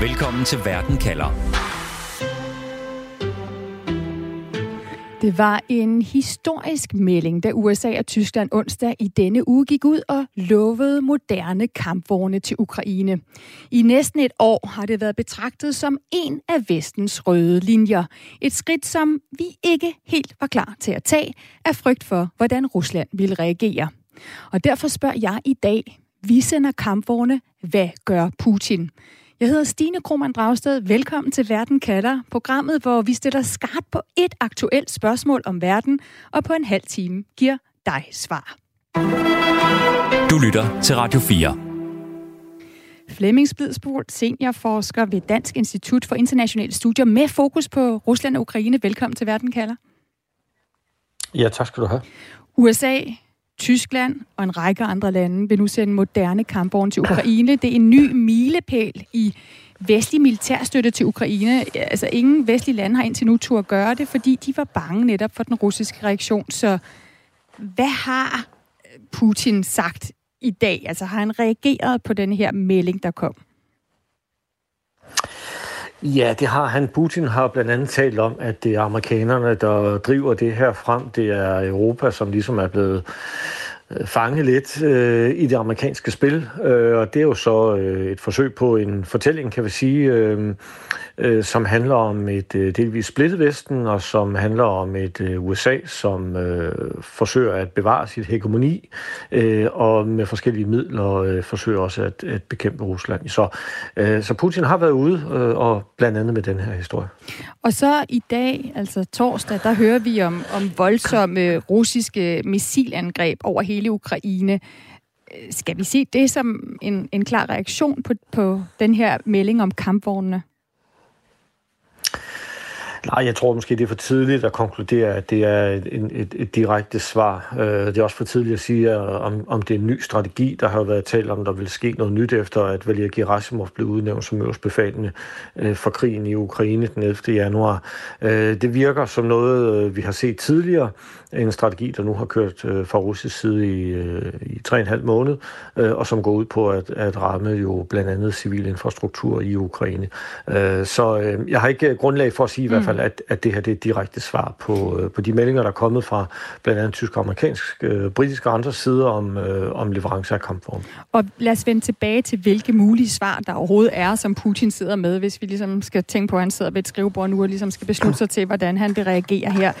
Velkommen til Verden kalder. Det var en historisk melding, da USA og Tyskland onsdag i denne uge gik ud og lovede moderne kampvogne til Ukraine. I næsten et år har det været betragtet som en af vestens røde linjer. Et skridt, som vi ikke helt var klar til at tage, af frygt for, hvordan Rusland ville reagere. Og derfor spørger jeg i dag, vi sender kampvogne, hvad gør Putin? Jeg hedder Stine Krohmann Dragsted. Velkommen til Verden Kalder, programmet, hvor vi stiller skarpt på et aktuelt spørgsmål om verden, og på en halv time giver dig svar. Du lytter til Radio 4. Flemming Splidsbol, seniorforsker ved Dansk Institut for Internationale Studier med fokus på Rusland og Ukraine. Velkommen til Verden Kalder. Ja, tak skal du have. USA Tyskland og en række andre lande vil nu sende moderne kampvogne til Ukraine. Det er en ny milepæl i vestlig militærstøtte til Ukraine. Altså ingen vestlige lande har indtil nu tur at gøre det, fordi de var bange netop for den russiske reaktion. Så hvad har Putin sagt i dag? Altså har han reageret på den her melding, der kom? Ja, det har han. Putin har blandt andet talt om, at det er amerikanerne, der driver det her frem. Det er Europa, som ligesom er blevet øh, fanget lidt øh, i det amerikanske spil. Øh, og det er jo så øh, et forsøg på en fortælling, kan vi sige, øh, øh, som handler om et øh, delvis splittet Vesten, og som handler om et øh, USA, som øh, forsøger at bevare sit hegemoni, øh, og med forskellige midler øh, forsøger også at, at bekæmpe Rusland. Så, øh, så Putin har været ude, øh, og blandt andet med den her historie. Og så i dag, altså torsdag, der hører vi om, om voldsomme russiske missilangreb over hele Ukraine. Øh, skal vi se det som en, en klar reaktion på, på den her melding om kampvognene? Nej, jeg tror måske, det er for tidligt at konkludere, at det er et, et, et direkte svar. Øh, det er også for tidligt at sige, øh, om, om det er en ny strategi. Der har jo været talt om, der vil ske noget nyt efter, at Valery Gerasimov blev udnævnt som øverstbefalende øh, for krigen i Ukraine den 11. januar. Det virker som noget, vi har set tidligere. En strategi, der nu har kørt fra russisk side i, i 3,5 måned, og som går ud på at, at ramme jo blandt andet civil infrastruktur i Ukraine. Så jeg har ikke grundlag for at sige hvad mm fald, at, at det her det er et direkte svar på, øh, på de meldinger, der er kommet fra blandt andet tysk og amerikansk, øh, britiske og andre sider om, øh, om leverancer af kampvogne. Og lad os vende tilbage til, hvilke mulige svar, der overhovedet er, som Putin sidder med, hvis vi ligesom skal tænke på, at han sidder ved et skrivebord nu og ligesom skal beslutte sig til, hvordan han vil reagere her.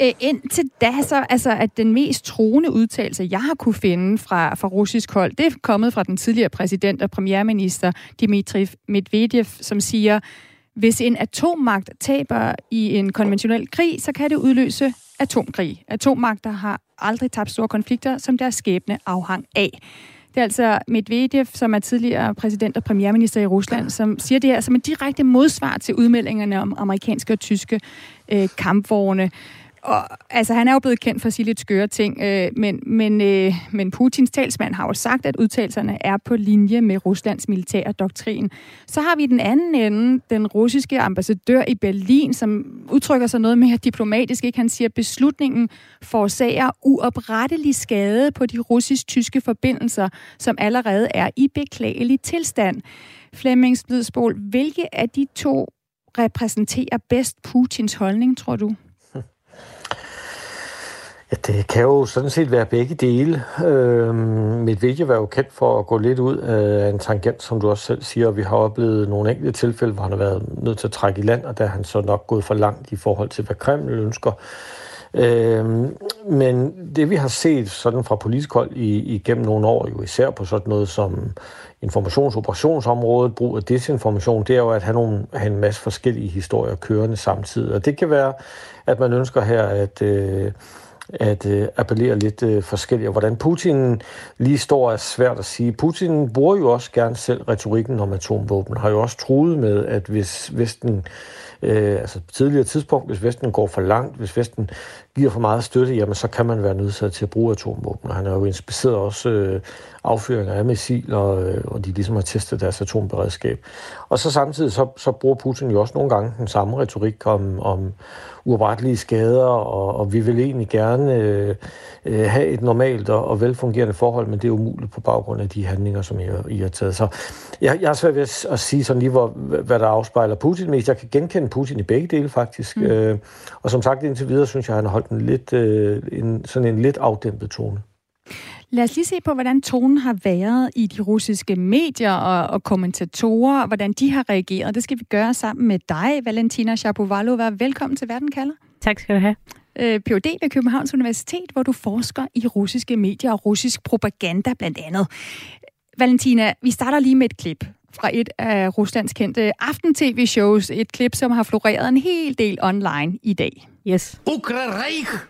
Øh, indtil da, så altså, at den mest troende udtalelse, jeg har kunne finde fra, fra russisk hold, det er kommet fra den tidligere præsident og premierminister Dmitri Medvedev, som siger, hvis en atommagt taber i en konventionel krig, så kan det udløse atomkrig. Atommagter har aldrig tabt store konflikter, som deres skæbne afhang af. Det er altså Medvedev, som er tidligere præsident og premierminister i Rusland, som siger det her som en direkte modsvar til udmeldingerne om amerikanske og tyske øh, kampvogne. Og, altså, han er jo blevet kendt for at sige lidt skøre ting, øh, men, men, øh, men Putins talsmand har jo sagt, at udtalelserne er på linje med Ruslands militære doktrin. Så har vi den anden ende, den russiske ambassadør i Berlin, som udtrykker sig noget mere diplomatisk. Ikke? Han siger, at beslutningen forårsager uoprettelig skade på de russisk-tyske forbindelser, som allerede er i beklagelig tilstand. Flemmings Splidsbol, hvilke af de to repræsenterer bedst Putins holdning, tror du? Ja, det kan jo sådan set være begge dele. Øh, video var jo kendt for at gå lidt ud af en tangent, som du også selv siger. Vi har oplevet nogle enkelte tilfælde, hvor han har været nødt til at trække i land, og der er han så nok gået for langt i forhold til, hvad Kreml ønsker. Øh, men det vi har set sådan fra politisk hold i, igennem nogle år, jo især på sådan noget som informationsoperationsområdet, brug af desinformation, det er jo at have, nogle, have en masse forskellige historier kørende samtidig. Og det kan være, at man ønsker her, at... Øh, at øh, appellere lidt øh, forskelligt. Og hvordan Putin lige står er svært at sige. Putin bruger jo også gerne selv retorikken om atomvåben, har jo også truet med, at hvis Vesten øh, altså på tidligere tidspunkt, hvis Vesten går for langt, hvis Vesten giver for meget støtte, jamen så kan man være nødsaget til at bruge atomvåben. Og han har jo inspiceret også øh, affyringer af missiler, øh, og de ligesom har testet deres atomberedskab. Og så samtidig så, så bruger Putin jo også nogle gange den samme retorik om, om uoprettelige skader, og, og vi vil egentlig gerne øh, øh, have et normalt og, og velfungerende forhold, men det er umuligt på baggrund af de handlinger, som I, I har taget. Så jeg, jeg er svært ved at, at sige sådan lige, hvor, hvad der afspejler Putin mest. Jeg kan genkende Putin i begge dele, faktisk. Mm. Øh, og som sagt, indtil videre, synes jeg, han har holdt en lidt, øh, en, sådan en lidt afdæmpet tone. Lad os lige se på, hvordan tonen har været i de russiske medier og, og kommentatorer, hvordan de har reageret. Det skal vi gøre sammen med dig, Valentina Shapovalova. Velkommen til Verden kalder. Tak skal du have. Øh, Ph.D. ved Københavns Universitet, hvor du forsker i russiske medier og russisk propaganda blandt andet. Valentina, vi starter lige med et klip fra et af Ruslands kendte aften-tv-shows. Et klip, som har floreret en hel del online i dag. Yes. Украрейх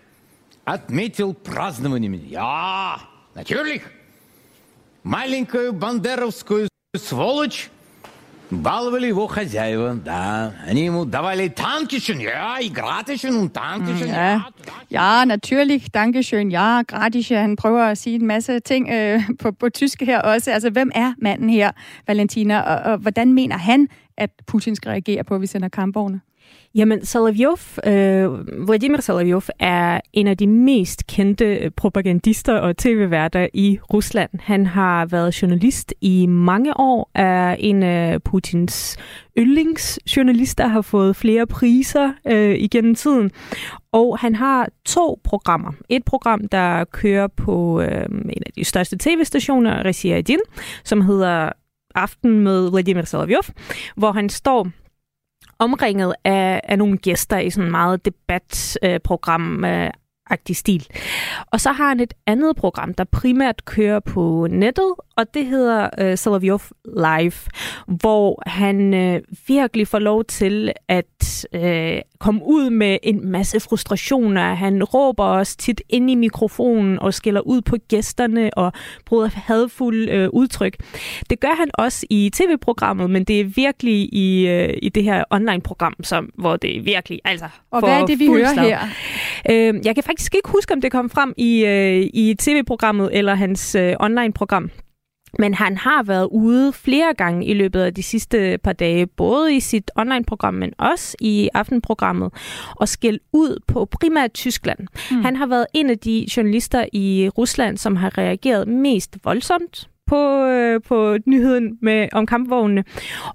отметил празднованием. Ja, natürlich. Маленькую бандеровскую сволочь баловали его хозяева, да. Они ему давали танкишен, ja, и gratischen und tankischen, ja. Ja, natürlich, dankeschön, ja, gratis. Han prøver at sige en masse ting øh, på, på tysk her også. Altså, hvem er manden her, Valentina, og, og hvordan mener han, at Putin skal reagere på, at vi sender kampvogne? Jamen, Solovjov, øh, Vladimir Solovjov er en af de mest kendte øh, propagandister og tv-værter i Rusland. Han har været journalist i mange år, er en af Putins yndlingsjournalister, har fået flere priser øh, igennem tiden. Og han har to programmer. Et program, der kører på øh, en af de største tv-stationer, Resia Din, som hedder Aften med Vladimir Solovjov, hvor han står omringet af, af nogle gæster i sådan en meget debatprogram øh, agtig stil. Og så har han et andet program, der primært kører på nettet, og det hedder øh, Solovjov Live, hvor han øh, virkelig får lov til at øh, komme ud med en masse frustrationer. Han råber også tit ind i mikrofonen og skiller ud på gæsterne og bruger hadfulde øh, udtryk. Det gør han også i tv-programmet, men det er virkelig i, øh, i det her online-program, som, hvor det er virkelig altså Og hvad er det, vi hører slag. her? Øh, jeg kan faktisk ikke huske, om det kom frem i, øh, i tv-programmet eller hans øh, online-program. Men han har været ude flere gange i løbet af de sidste par dage, både i sit online-program, men også i aftenprogrammet, og skæld ud på primært Tyskland. Mm. Han har været en af de journalister i Rusland, som har reageret mest voldsomt på, øh, på nyheden med, om kampvognene.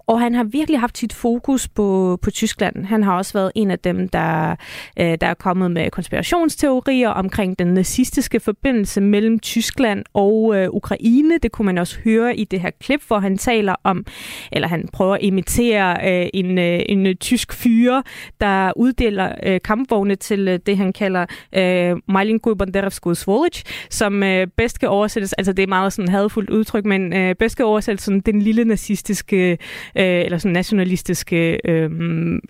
Og han har virkelig haft sit fokus på, på Tyskland. Han har også været en af dem, der, øh, der er kommet med konspirationsteorier omkring den nazistiske forbindelse mellem Tyskland og øh, Ukraine. Det kunne man også høre i det her klip, hvor han taler om, eller han prøver at imitere øh, en, øh, en øh, tysk fyre, der uddeler øh, kampvogne til øh, det, han kalder øh, Malinko Banderovskoy Svolic, som øh, bedst kan oversættes, altså det er meget sådan hadfuldt ud udtryk, men øh, bedst kan oversætte sådan den lille nazistiske, øh, eller sådan nationalistiske, øh,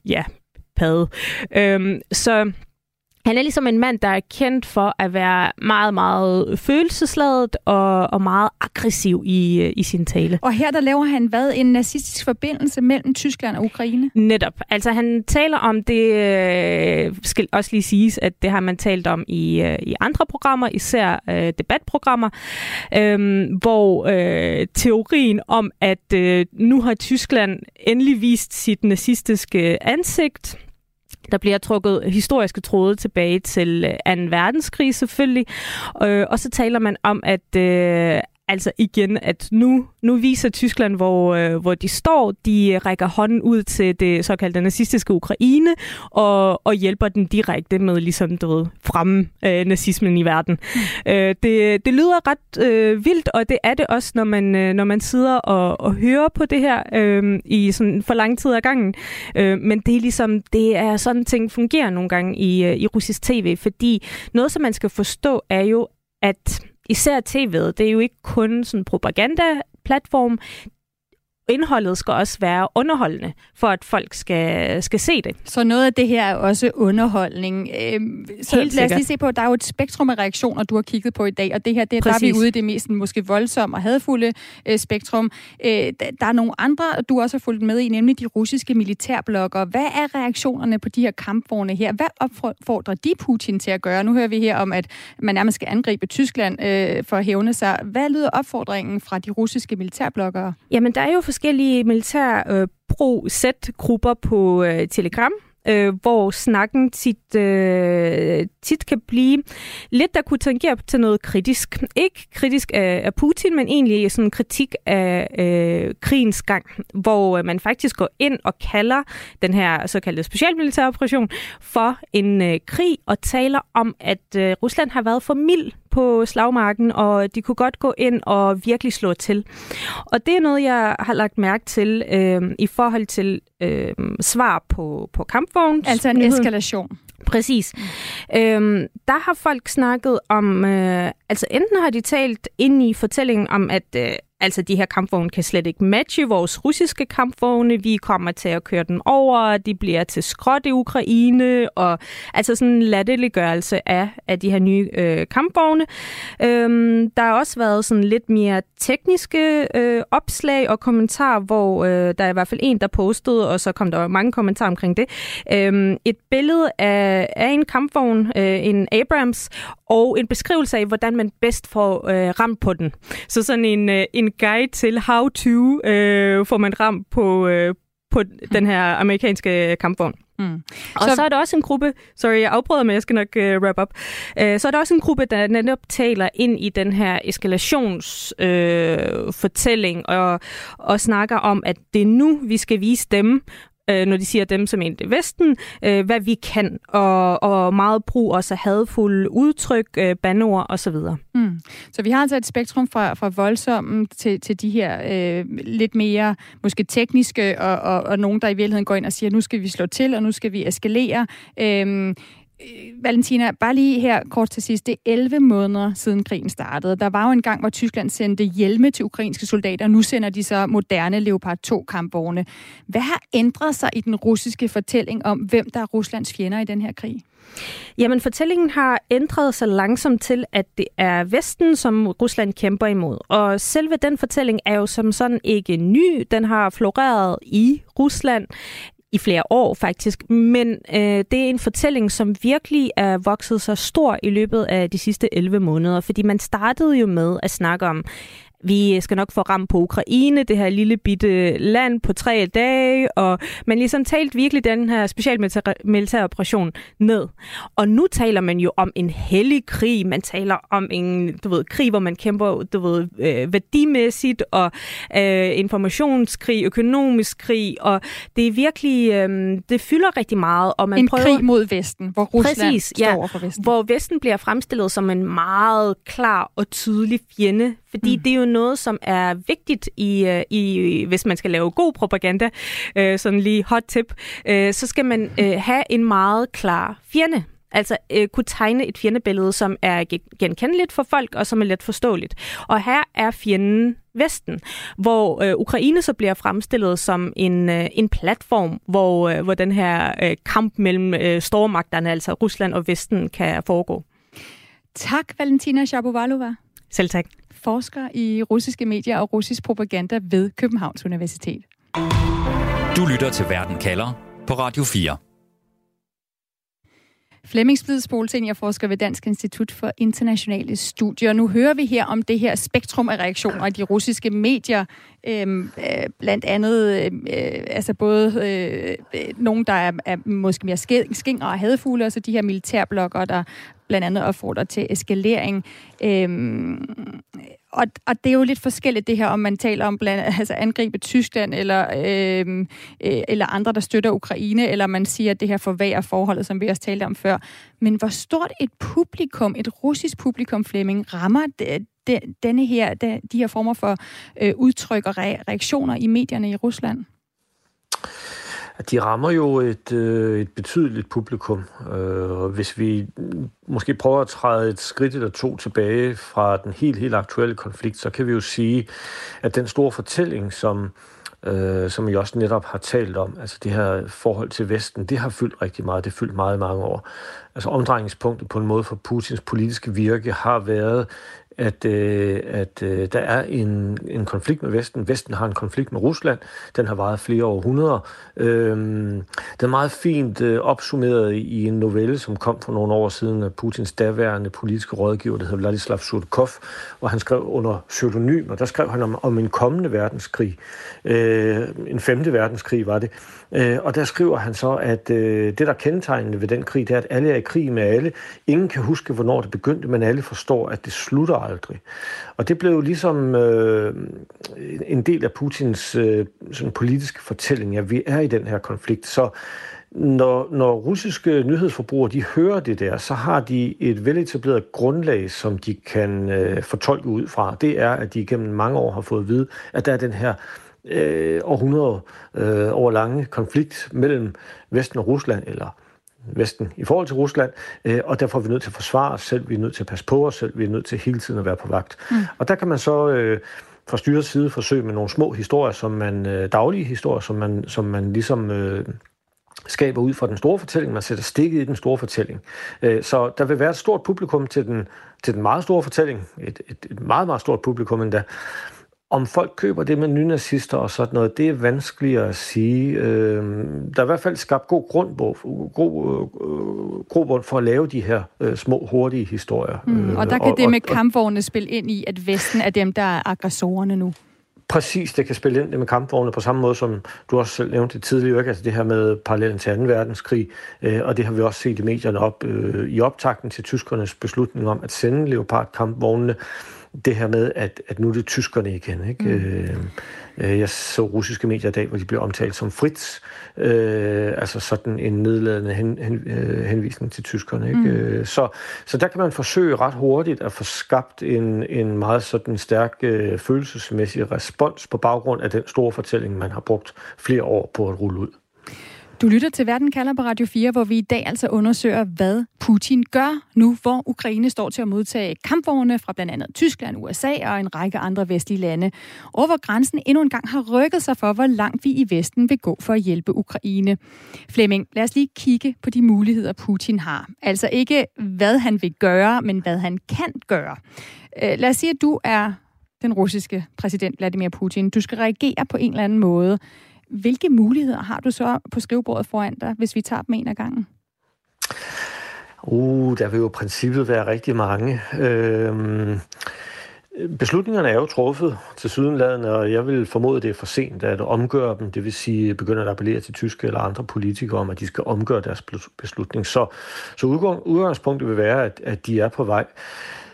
ja, pad. Øh, så han er ligesom en mand, der er kendt for at være meget, meget følelsesladet og, og meget aggressiv i, øh, i sin tale. Og her der laver han hvad? En nazistisk forbindelse mellem Tyskland og Ukraine? Netop. Altså han taler om det, øh, skal også lige siges, at det har man talt om i, øh, i andre programmer, især øh, debatprogrammer, øh, hvor øh, teorien om, at øh, nu har Tyskland endelig vist sit nazistiske ansigt, der bliver trukket historiske tråde tilbage til øh, 2. Verdenskrig selvfølgelig. Øh, og så taler man om, at, øh, altså igen, at nu, nu viser Tyskland, hvor, øh, hvor de står. De rækker hånden ud til det såkaldte nazistiske Ukraine og, og hjælper den direkte med ligesom, du ved, fremme øh, nazismen i verden. Mm. Øh, det, det lyder ret øh, vildt, og det er det også, når man, øh, når man sidder og, og hører på det her øh, i sådan for lang tid ad gangen. Øh, men det er ligesom, det er sådan ting fungerer nogle gange i, øh, i russisk tv, fordi noget, som man skal forstå, er jo, at især tv'et, det er jo ikke kun sådan en propaganda-platform indholdet skal også være underholdende, for at folk skal, skal se det. Så noget af det her er også underholdning. Øhm, så Helt lad os lige se på, at der er jo et spektrum af reaktioner, du har kigget på i dag, og det her, det, der er vi Præcis. ude i det mest måske voldsomme og hadfulde øh, spektrum. Øh, der, er nogle andre, du også har fulgt med i, nemlig de russiske militærbloggere. Hvad er reaktionerne på de her kampvogne her? Hvad opfordrer de Putin til at gøre? Nu hører vi her om, at man nærmest skal angribe Tyskland øh, for at hævne sig. Hvad lyder opfordringen fra de russiske militærbloggere? Jamen, der er jo forskellige militær øh, pro-Z-grupper på øh, Telegram, øh, hvor snakken tit, øh, tit kan blive lidt, der kunne tangere til noget kritisk. Ikke kritisk af, af Putin, men egentlig sådan en kritik af øh, krigens gang, hvor øh, man faktisk går ind og kalder den her såkaldte specialmilitære operation for en øh, krig, og taler om, at øh, Rusland har været for mild på slagmarken, og de kunne godt gå ind og virkelig slå til. Og det er noget, jeg har lagt mærke til øh, i forhold til øh, svar på, på kampvogns. Altså en eskalation. Præcis. Øhm, der har folk snakket om, øh, altså enten har de talt ind i fortællingen om, at øh, altså de her kampvogne kan slet ikke matche vores russiske kampvogne, vi kommer til at køre den over, de bliver til skråt i Ukraine, og altså sådan en latterliggørelse af, af de her nye øh, kampvogne. Øhm, der har også været sådan lidt mere tekniske øh, opslag og kommentarer, hvor øh, der er i hvert fald en, der postede, og så kom der mange kommentarer omkring det. Øhm, et billede af, af en kampvogn, øh, en Abrams, og en beskrivelse af, hvordan man bedst får øh, ramt på den. Så sådan en, øh, en guide til how to øh, får man ramt på, øh, på den her amerikanske kampvogn. Mm. Og Så- så, så er der også en gruppe, sorry, jeg afbryder, men jeg skal nok uh, wrap up. Uh, så er der også en gruppe, der netop taler ind i den her eskalationsfortælling uh, fortælling og, og snakker om, at det er nu, vi skal vise dem, øh, når de siger dem som en i Vesten, øh, hvad vi kan, og, og meget brug også af hadfulde udtryk, øh, bandord osv. Mm. Så vi har altså et spektrum fra, fra voldsomme til, til de her øh, lidt mere måske tekniske, og, og, og nogen, der i virkeligheden går ind og siger, nu skal vi slå til, og nu skal vi eskalere. Øh, Øh, Valentina, bare lige her kort til sidst. Det er 11 måneder siden krigen startede. Der var jo en gang, hvor Tyskland sendte hjelme til ukrainske soldater. Nu sender de så moderne Leopard 2 kampvogne. Hvad har ændret sig i den russiske fortælling om, hvem der er Ruslands fjender i den her krig? Jamen, fortællingen har ændret sig langsomt til, at det er Vesten, som Rusland kæmper imod. Og selve den fortælling er jo som sådan ikke ny. Den har floreret i Rusland i flere år faktisk, men øh, det er en fortælling, som virkelig er vokset sig stor i løbet af de sidste 11 måneder, fordi man startede jo med at snakke om, vi skal nok få ramt på Ukraine, det her lille bitte land på tre dage, og man ligesom talt virkelig den her specialmilitære operation ned. Og nu taler man jo om en hellig krig, man taler om en du ved, krig, hvor man kæmper du ved, øh, værdimæssigt, og øh, informationskrig, økonomisk krig, og det er virkelig, øh, det fylder rigtig meget, og man en prøver... krig mod Vesten, hvor Rusland Præcis, står ja. for Vesten. Hvor Vesten bliver fremstillet som en meget klar og tydelig fjende. Fordi mm. det er jo noget, som er vigtigt, i, øh, i, hvis man skal lave god propaganda. Øh, sådan lige hot tip. Øh, så skal man øh, have en meget klar fjende. Altså øh, kunne tegne et fjendebillede, som er ge- genkendeligt for folk, og som er let forståeligt. Og her er fjenden Vesten, hvor øh, Ukraine så bliver fremstillet som en, øh, en platform, hvor, øh, hvor den her øh, kamp mellem øh, stormagterne, altså Rusland og Vesten, kan foregå. Tak, Valentina Shapovalova, Selv tak. Forsker i russiske medier og russisk propaganda ved Københavns Universitet. Du lytter til Verden kalder på Radio 4. Flemming Splidsbol, seniorforsker ved Dansk Institut for Internationale Studier. Nu hører vi her om det her spektrum af reaktioner i de russiske medier. Øhm, øh, blandt andet, øhm, øh, altså både øh, øh, nogen, der er, er måske mere ske- skinger og hadfugle, og så de her militærblokker, der blandt andet opfordrer til eskalering. Øhm, og, og det er jo lidt forskelligt det her, om man taler om blandt, altså angribe Tyskland eller, øhm, øh, eller andre, der støtter Ukraine, eller man siger, at det her forværrer forholdet, som vi også talte om før. Men hvor stort et publikum, et russisk publikum, Flemming, rammer det, de, denne her, de, de her former for øh, udtryk og re- reaktioner i medierne i Rusland? De rammer jo et, øh, et betydeligt publikum. Øh, og hvis vi måske prøver at træde et skridt eller to tilbage fra den helt, helt aktuelle konflikt, så kan vi jo sige, at den store fortælling, som øh, som jeg også netop har talt om. Altså det her forhold til Vesten, det har fyldt rigtig meget. Det har fyldt meget mange år. Altså omdrejningspunktet på en måde for Putins politiske virke har været at, øh, at øh, der er en, en konflikt med Vesten. Vesten har en konflikt med Rusland. Den har varet flere århundreder. Øh, den er meget fint øh, opsummeret i en novelle, som kom for nogle år siden af Putins daværende politiske rådgiver, der hedder Vladislav Surkov, hvor han skrev under pseudonym, og der skrev han om, om en kommende verdenskrig. Øh, en femte verdenskrig var det. Øh, og der skriver han så, at øh, det, der kendetegnende ved den krig, det er, at alle er i krig med alle. Ingen kan huske, hvornår det begyndte, men alle forstår, at det slutter aldrig. Og det blev ligesom øh, en del af Putins øh, sådan politiske fortælling, at vi er i den her konflikt. Så når, når russiske nyhedsforbrugere de hører det der, så har de et veletableret grundlag, som de kan øh, fortolke ud fra. Det er, at de gennem mange år har fået at vide, at der er den her øh, århundrede øh, over lange konflikt mellem Vesten og Rusland, eller Vesten i forhold til Rusland, øh, og derfor er vi nødt til at forsvare os selv, vi er nødt til at passe på os selv, vi er nødt til hele tiden at være på vagt. Mm. Og der kan man så øh, fra styrets side forsøge med nogle små historier, som man, øh, daglige historier, som man, som man ligesom øh, skaber ud fra den store fortælling, man sætter stikket i den store fortælling. Øh, så der vil være et stort publikum til den, til den meget store fortælling, et, et, et meget, meget stort publikum endda, om folk køber det med nynazister og sådan noget, det er vanskeligt at sige. Øh, der er i hvert fald skabt god grund, god, øh, grund for at lave de her øh, små, hurtige historier. Mm, og der kan og, det med og, kampvogne spille ind i, at Vesten er dem, der er aggressorerne nu. Præcis, det kan spille ind det med kampvogne på samme måde, som du også selv nævnte tidligere, ikke? altså det her med parallellen til 2. verdenskrig, øh, og det har vi også set i medierne op øh, i optakten til tyskernes beslutning om at sende Leopard-kampvognene det her med, at, at nu er det tyskerne igen. Ikke? Mm. Øh, øh, jeg så russiske medier i dag, hvor de blev omtalt som Fritz, øh, altså sådan en nedladende hen, hen, øh, henvisning til tyskerne. Ikke? Mm. Øh, så, så der kan man forsøge ret hurtigt at få skabt en, en meget sådan stærk øh, følelsesmæssig respons på baggrund af den store fortælling, man har brugt flere år på at rulle ud. Du lytter til Verden kalder på Radio 4, hvor vi i dag altså undersøger, hvad Putin gør nu, hvor Ukraine står til at modtage kampvogne fra blandt andet Tyskland, USA og en række andre vestlige lande, og hvor grænsen endnu en gang har rykket sig for, hvor langt vi i Vesten vil gå for at hjælpe Ukraine. Flemming, lad os lige kigge på de muligheder, Putin har. Altså ikke, hvad han vil gøre, men hvad han kan gøre. Øh, lad os sige, at du er den russiske præsident Vladimir Putin. Du skal reagere på en eller anden måde. Hvilke muligheder har du så på skrivebordet foran dig, hvis vi tager dem en af gangen? Uh, der vil jo i princippet være rigtig mange. Øhm, beslutningerne er jo truffet til sydenlandet, og jeg vil formode, at det er for sent at omgøre dem. Det vil sige, begynder at appellere til tyske eller andre politikere om, at de skal omgøre deres beslutning. Så, så udgangspunktet vil være, at, at de er på vej.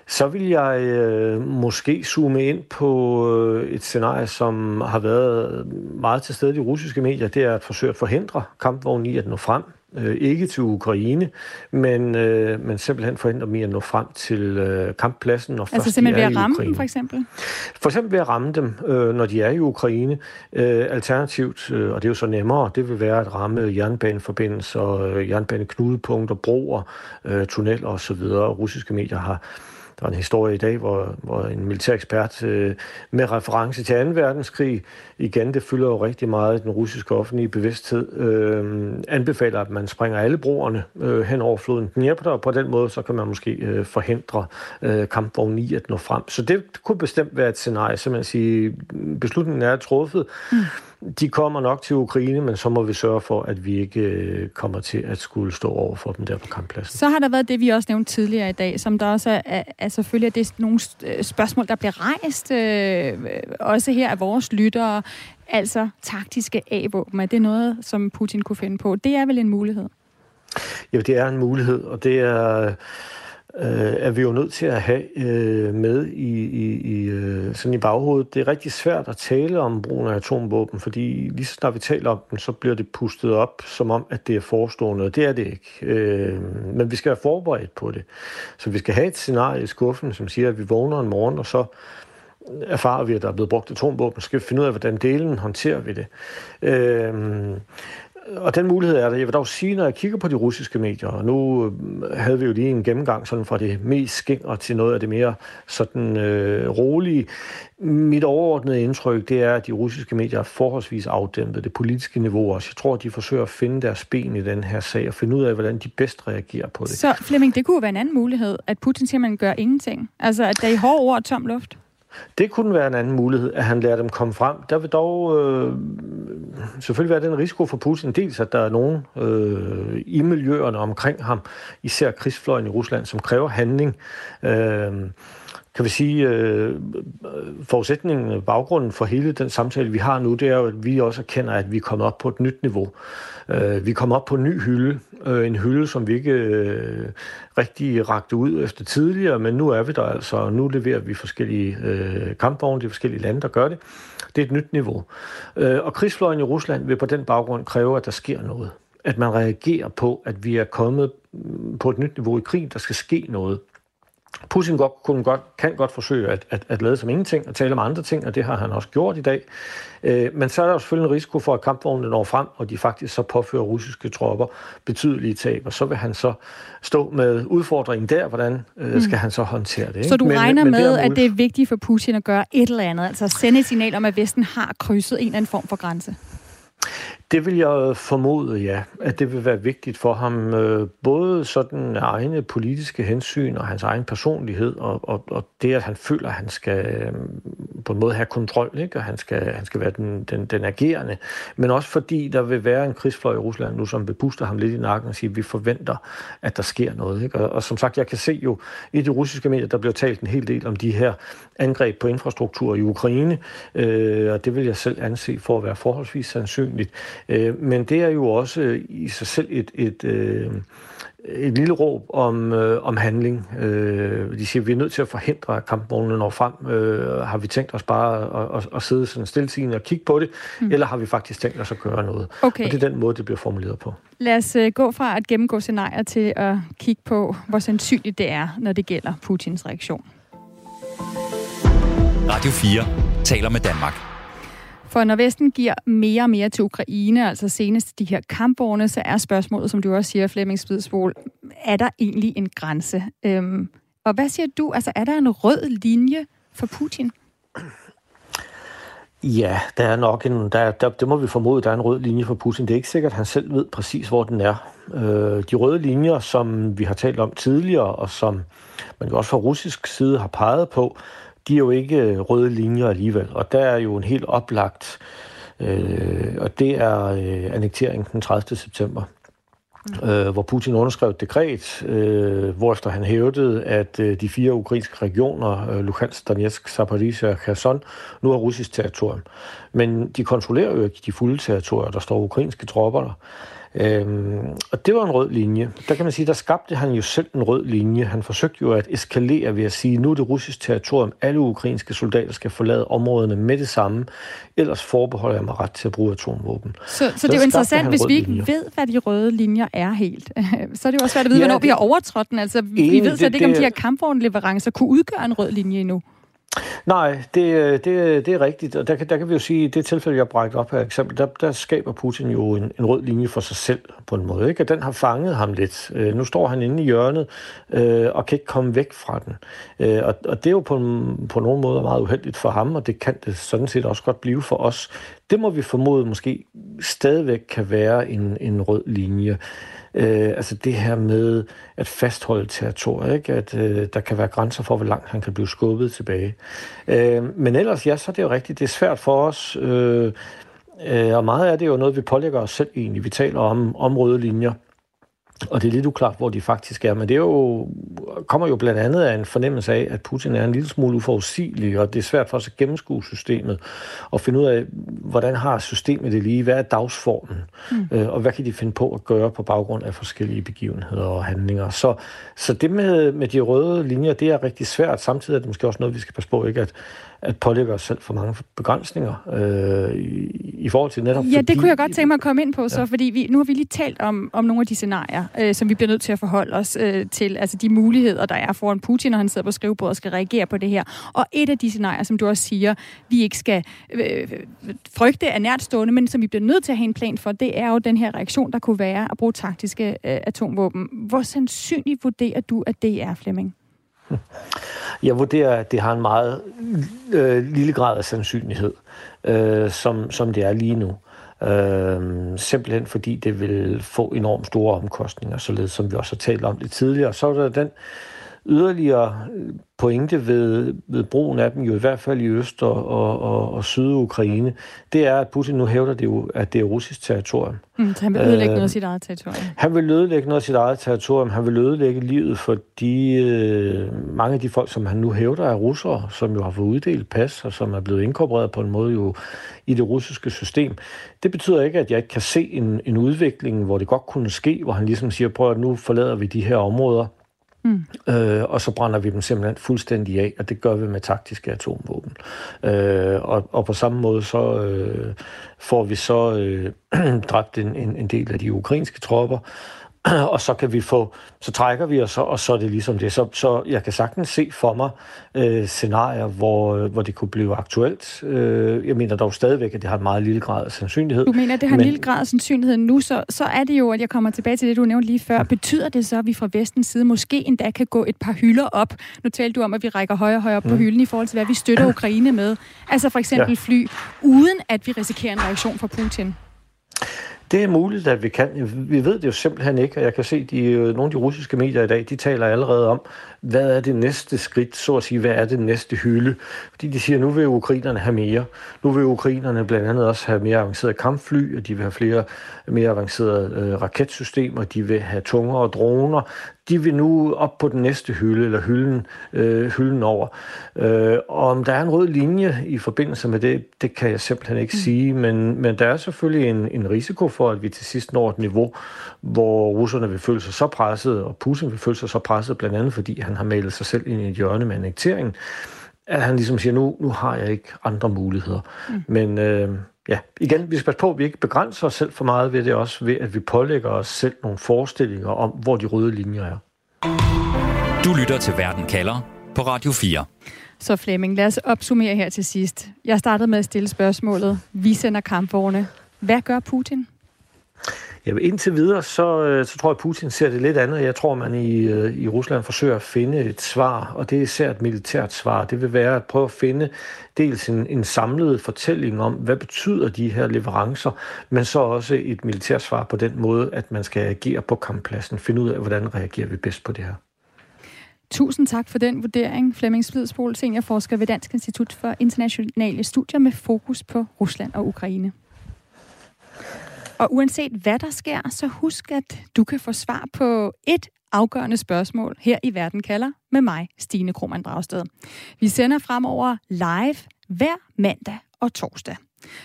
Så vil jeg øh, måske zoome ind på øh, et scenarie, som har været meget til stede i de russiske medier. Det er at forsøge at forhindre kampvognen i at nå frem. Øh, ikke til Ukraine, men, øh, men simpelthen forhindre dem i at nå frem til øh, kamppladsen. Når altså simpelthen ved at ramme dem, for eksempel? For eksempel ved at ramme dem, øh, når de er i Ukraine. Øh, alternativt, øh, og det er jo så nemmere, det vil være at ramme jernbaneforbindelser, øh, jernbaneknudepunkter, broer, øh, tunneller osv. Russiske medier har der var en historie i dag, hvor, hvor en militær ekspert øh, med reference til 2. verdenskrig, igen, det fylder jo rigtig meget den russiske offentlige bevidsthed, øh, anbefaler, at man springer alle broerne øh, hen over floden Dnepr, og på den måde, så kan man måske øh, forhindre øh, kampvogn i at nå frem. Så det kunne bestemt være et scenarie, så man siger, beslutningen er truffet. Mm de kommer nok til Ukraine, men så må vi sørge for, at vi ikke øh, kommer til at skulle stå over for dem der på kamppladsen. Så har der været det, vi også nævnte tidligere i dag, som der også er, er, selvfølgelig er det nogle øh, spørgsmål, der bliver rejst, øh, også her af vores lyttere, altså taktiske A-våben. Er det noget, som Putin kunne finde på? Det er vel en mulighed? Ja, det er en mulighed, og det er øh, er vi jo nødt til at have øh, med i, i, i, øh, sådan i baghovedet. Det er rigtig svært at tale om brugen af atomvåben, fordi lige så snart vi taler om den, så bliver det pustet op, som om, at det er forestående, og det er det ikke. Øh, men vi skal være forberedt på det. Så vi skal have et scenarie i skuffen, som siger, at vi vågner en morgen, og så erfarer vi, at der er blevet brugt atomvåben, så skal vi finde ud af, hvordan delen håndterer vi det. Øh, og den mulighed er der. Jeg vil dog sige, når jeg kigger på de russiske medier, og nu øh, havde vi jo lige en gennemgang sådan fra det mest skængre til noget af det mere sådan øh, rolige. Mit overordnede indtryk, det er, at de russiske medier er forholdsvis afdæmpet det politiske niveau også. Jeg tror, at de forsøger at finde deres ben i den her sag og finde ud af, hvordan de bedst reagerer på det. Så Flemming, det kunne være en anden mulighed, at Putin simpelthen gør ingenting. Altså, at der er i hårde ord tom luft. Det kunne være en anden mulighed, at han lader dem komme frem. Der vil dog øh, selvfølgelig være den risiko for Putin, dels at der er nogen øh, i miljøerne omkring ham, især krigsfløjen i Rusland, som kræver handling. Øh, kan vi sige, øh, øh forudsætningen, øh, baggrunden for hele den samtale, vi har nu, det er jo, at vi også erkender, at vi er kommet op på et nyt niveau. Øh, vi kommer op på en ny hylde, øh, en hylde, som vi ikke øh, rigtig rakte ud efter tidligere, men nu er vi der altså, og nu leverer vi forskellige øh, kampvogne, de forskellige lande, der gør det. Det er et nyt niveau. Øh, og krigsfløjen i Rusland vil på den baggrund kræve, at der sker noget. At man reagerer på, at vi er kommet mm, på et nyt niveau i krig, der skal ske noget. Putin godt, kunne godt, kan godt forsøge at, at, at lade som ingenting og tale om andre ting, og det har han også gjort i dag. Øh, men så er der jo selvfølgelig en risiko for, at kampvognene når frem, og de faktisk så påfører russiske tropper betydelige tab, og så vil han så stå med udfordringen der, hvordan øh, mm. skal han så håndtere det. Så du men, regner men med, det at det er vigtigt for Putin at gøre et eller andet, altså sende et signal om, at Vesten har krydset en eller anden form for grænse? Det vil jeg formode, ja, at det vil være vigtigt for ham, øh, både sådan egne politiske hensyn og hans egen personlighed, og, og, og det, at han føler, at han skal øh, på en måde have kontrol, ikke? og han skal, han skal være den, den, den agerende, men også fordi der vil være en krigsfløj i Rusland nu, som vil puste ham lidt i nakken og sige, at vi forventer, at der sker noget. Ikke? Og, og som sagt, jeg kan se jo i de russiske medier, der bliver talt en hel del om de her angreb på infrastruktur i Ukraine, øh, og det vil jeg selv anse for at være forholdsvis sandsynligt. Øh, men det er jo også i sig selv et, et, øh, et lille råb om, øh, om handling. Øh, de siger, at vi er nødt til at forhindre, at kampvognene når frem. Øh, har vi tænkt os bare at, at, at sidde sådan stille og kigge på det, mm. eller har vi faktisk tænkt os at gøre noget? Okay. Og det er den måde, det bliver formuleret på. Lad os gå fra at gennemgå scenarier til at kigge på, hvor sandsynligt det er, når det gælder Putins reaktion. Radio 4 taler med Danmark. For når Vesten giver mere og mere til Ukraine, altså senest de her kampvogne, så er spørgsmålet, som du også siger, Flemming Spidsbol, er der egentlig en grænse? Øhm, og hvad siger du? Altså, er der en rød linje for Putin? Ja, der er nok en, der, der, det må vi formode, der er en rød linje for Putin. Det er ikke sikkert, at han selv ved præcis, hvor den er. Øh, de røde linjer, som vi har talt om tidligere, og som man jo også fra russisk side har peget på, de er jo ikke røde linjer alligevel. Og der er jo en helt oplagt, øh, og det er øh, annekteringen den 30. september. Mm. Øh, hvor Putin underskrev et dekret, øh, hvorefter han hævdede, at øh, de fire ukrainske regioner, øh, Luhansk, Donetsk, Zaporizhia og Kherson, nu er russisk territorium. Men de kontrollerer jo ikke de fulde territorier, der står ukrainske tropper der. Øhm, og det var en rød linje. Der kan man sige, der skabte han jo selv en rød linje. Han forsøgte jo at eskalere ved at sige, nu er det russisk territorium, alle ukrainske soldater skal forlade områderne med det samme, ellers forbeholder jeg mig ret til at bruge atomvåben. Så, så, så det er jo interessant, hvis vi ikke linje. ved, hvad de røde linjer er helt. så er det jo også svært at vide, ja, hvornår det, vi har overtrådt den. Altså, vi ved slet ikke, om de her kampvognleverancer kunne udgøre en rød linje endnu. Nej, det, øh, det, øh, det er rigtigt, og der, der kan vi jo sige, at det tilfælde, jeg brækket op her eksempel, der, der skaber Putin jo en, en rød linje for sig selv på en måde, ikke? og den har fanget ham lidt. Øh, nu står han inde i hjørnet øh, og kan ikke komme væk fra den. Øh, og, og det er jo på, en, på nogen måde meget uheldigt for ham, og det kan det sådan set også godt blive for os. Det må vi formode måske stadigvæk kan være en, en rød linje. Øh, Øh, altså det her med at fastholde territoriet, ikke? at øh, der kan være grænser for, hvor langt han kan blive skubbet tilbage. Øh, men ellers, ja, så er det jo rigtigt. Det er svært for os, øh, øh, og meget af det er jo noget, vi pålægger os selv egentlig. Vi taler om, om røde linjer. Og det er lidt uklart, hvor de faktisk er. Men det er jo, kommer jo blandt andet af en fornemmelse af, at Putin er en lille smule uforudsigelig, og det er svært for os at gennemskue systemet og finde ud af, hvordan har systemet det lige? Hvad er dagsformen? Mm. Øh, og hvad kan de finde på at gøre på baggrund af forskellige begivenheder og handlinger? Så, så det med, med de røde linjer, det er rigtig svært. Samtidig er det måske også noget, vi skal passe på, ikke? At, at pålægge os selv for mange begrænsninger øh, i, i forhold til netop... Ja, fordi, det kunne jeg godt tænke mig at komme ind på, så, ja. fordi vi, nu har vi lige talt om, om nogle af de scenarier, øh, som vi bliver nødt til at forholde os øh, til, altså de muligheder, der er foran Putin, når han sidder på skrivebordet og skal reagere på det her. Og et af de scenarier, som du også siger, vi ikke skal øh, frygte er nærtstående, men som vi bliver nødt til at have en plan for, det er jo den her reaktion, der kunne være at bruge taktiske øh, atomvåben. Hvor sandsynligt vurderer du, at det er, Flemming? Jeg vurderer, at det har en meget øh, lille grad af sandsynlighed, øh, som, som det er lige nu. Øh, simpelthen fordi det vil få enormt store omkostninger, således som vi også har talt om det tidligere. Så er der den yderligere pointe ved, ved brugen af dem, jo i hvert fald i Øst- og, og, og, og Syd-Ukraine, det er, at Putin nu hævder, det jo, at det er russisk territorium. Mm, så han vil ødelægge øh, noget af sit eget territorium? Han vil ødelægge noget af sit eget territorium. Han vil ødelægge livet for de, øh, mange af de folk, som han nu hævder er russere, som jo har fået uddelt pas, og som er blevet inkorporeret på en måde jo i det russiske system. Det betyder ikke, at jeg ikke kan se en, en udvikling, hvor det godt kunne ske, hvor han ligesom siger, prøv at nu forlader vi de her områder, Mm. Øh, og så brænder vi dem simpelthen fuldstændig af, og det gør vi med taktiske atomvåben. Øh, og, og på samme måde så øh, får vi så øh, dræbt en, en, en del af de ukrainske tropper, og så kan vi få, så trækker vi os, og så er det ligesom det. Så, så jeg kan sagtens se for mig øh, scenarier, hvor, hvor det kunne blive aktuelt. Øh, jeg mener dog stadigvæk, at det har en meget lille grad af sandsynlighed. Du mener, at det har men... en lille grad af sandsynlighed nu, så, så er det jo, at jeg kommer tilbage til det, du nævnte lige før. Betyder det så, at vi fra vestens side måske endda kan gå et par hylder op? Nu talte du om, at vi rækker højere og højere op mm. på hylden i forhold til, hvad vi støtter Ukraine med. Altså for eksempel ja. fly, uden at vi risikerer en reaktion fra Putin. Det er muligt, at vi kan. Vi ved det jo simpelthen ikke, og jeg kan se, at øh, nogle af de russiske medier i dag, de taler allerede om, hvad er det næste skridt, så at sige, hvad er det næste hylde? Fordi de siger, nu vil ukrainerne have mere. Nu vil ukrainerne blandt andet også have mere avancerede kampfly, og de vil have flere mere avancerede øh, raketsystemer, de vil have tungere droner. De vil nu op på den næste hylde, eller hylden, øh, hylden over. Øh, og om der er en rød linje i forbindelse med det, det kan jeg simpelthen ikke mm. sige, men, men der er selvfølgelig en, en risiko for, at vi til sidst når et niveau, hvor russerne vil føle sig så presset, og Putin vil føle sig så presset, blandt andet fordi han har malet sig selv ind i et hjørne med annekteringen, at han ligesom siger, nu, nu har jeg ikke andre muligheder. Mm. Men øh, ja, igen, vi skal passe på, at vi ikke begrænser os selv for meget ved det også, ved at vi pålægger os selv nogle forestillinger om, hvor de røde linjer er. Du lytter til Verden kalder på Radio 4. Så Flemming, lad os opsummere her til sidst. Jeg startede med at stille spørgsmålet. Vi sender kampvogne. Hvad gør Putin? Ja, indtil videre, så, øh, så tror jeg, Putin ser det lidt andet. Jeg tror, man i, øh, i Rusland forsøger at finde et svar, og det er især et militært svar. Det vil være at prøve at finde dels en, en samlet fortælling om, hvad betyder de her leverancer, men så også et militært svar på den måde, at man skal agere på kamppladsen. Finde ud af, hvordan reagerer vi bedst på det her. Tusind tak for den vurdering, Flemming Splidsbol, seniorforsker ved Dansk Institut for Internationale Studier med fokus på Rusland og Ukraine. Og uanset hvad der sker, så husk, at du kan få svar på et afgørende spørgsmål her i Verden kalder med mig, Stine Krohmann Dragsted. Vi sender fremover live hver mandag og torsdag.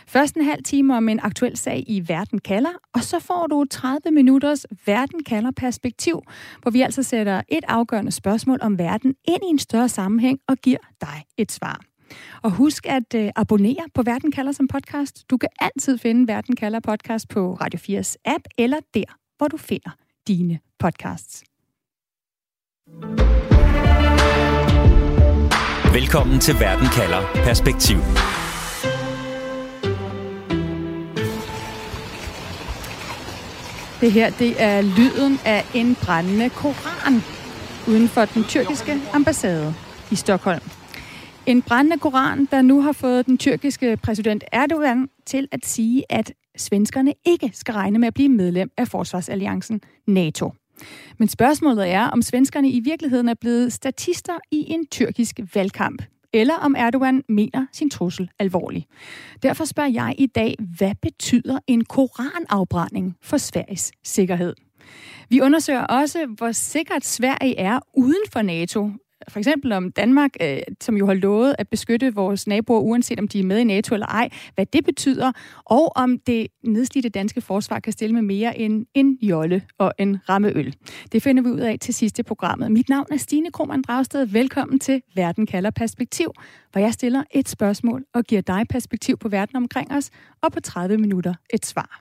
Først en halv time om en aktuel sag i Verden kalder, og så får du 30 minutters Verden kalder perspektiv, hvor vi altså sætter et afgørende spørgsmål om verden ind i en større sammenhæng og giver dig et svar. Og husk at øh, abonnere på Verden kalder som podcast. Du kan altid finde Verden kalder podcast på Radio 4's app eller der, hvor du finder dine podcasts. Velkommen til Verden kalder Perspektiv. Det her, det er lyden af en brændende koran uden for den tyrkiske ambassade i Stockholm. En brændende koran, der nu har fået den tyrkiske præsident Erdogan til at sige, at svenskerne ikke skal regne med at blive medlem af forsvarsalliancen NATO. Men spørgsmålet er, om svenskerne i virkeligheden er blevet statister i en tyrkisk valgkamp, eller om Erdogan mener sin trussel alvorlig. Derfor spørger jeg i dag, hvad betyder en koranafbrænding for Sveriges sikkerhed? Vi undersøger også, hvor sikkert Sverige er uden for NATO, for eksempel om Danmark, øh, som jo har lovet at beskytte vores naboer, uanset om de er med i NATO eller ej, hvad det betyder, og om det nedslidte danske forsvar kan stille med mere end en jolle og en rammeøl. Det finder vi ud af til sidste programmet. Mit navn er Stine Krohmann Dragsted. Velkommen til Verden kalder perspektiv, hvor jeg stiller et spørgsmål og giver dig perspektiv på verden omkring os, og på 30 minutter et svar.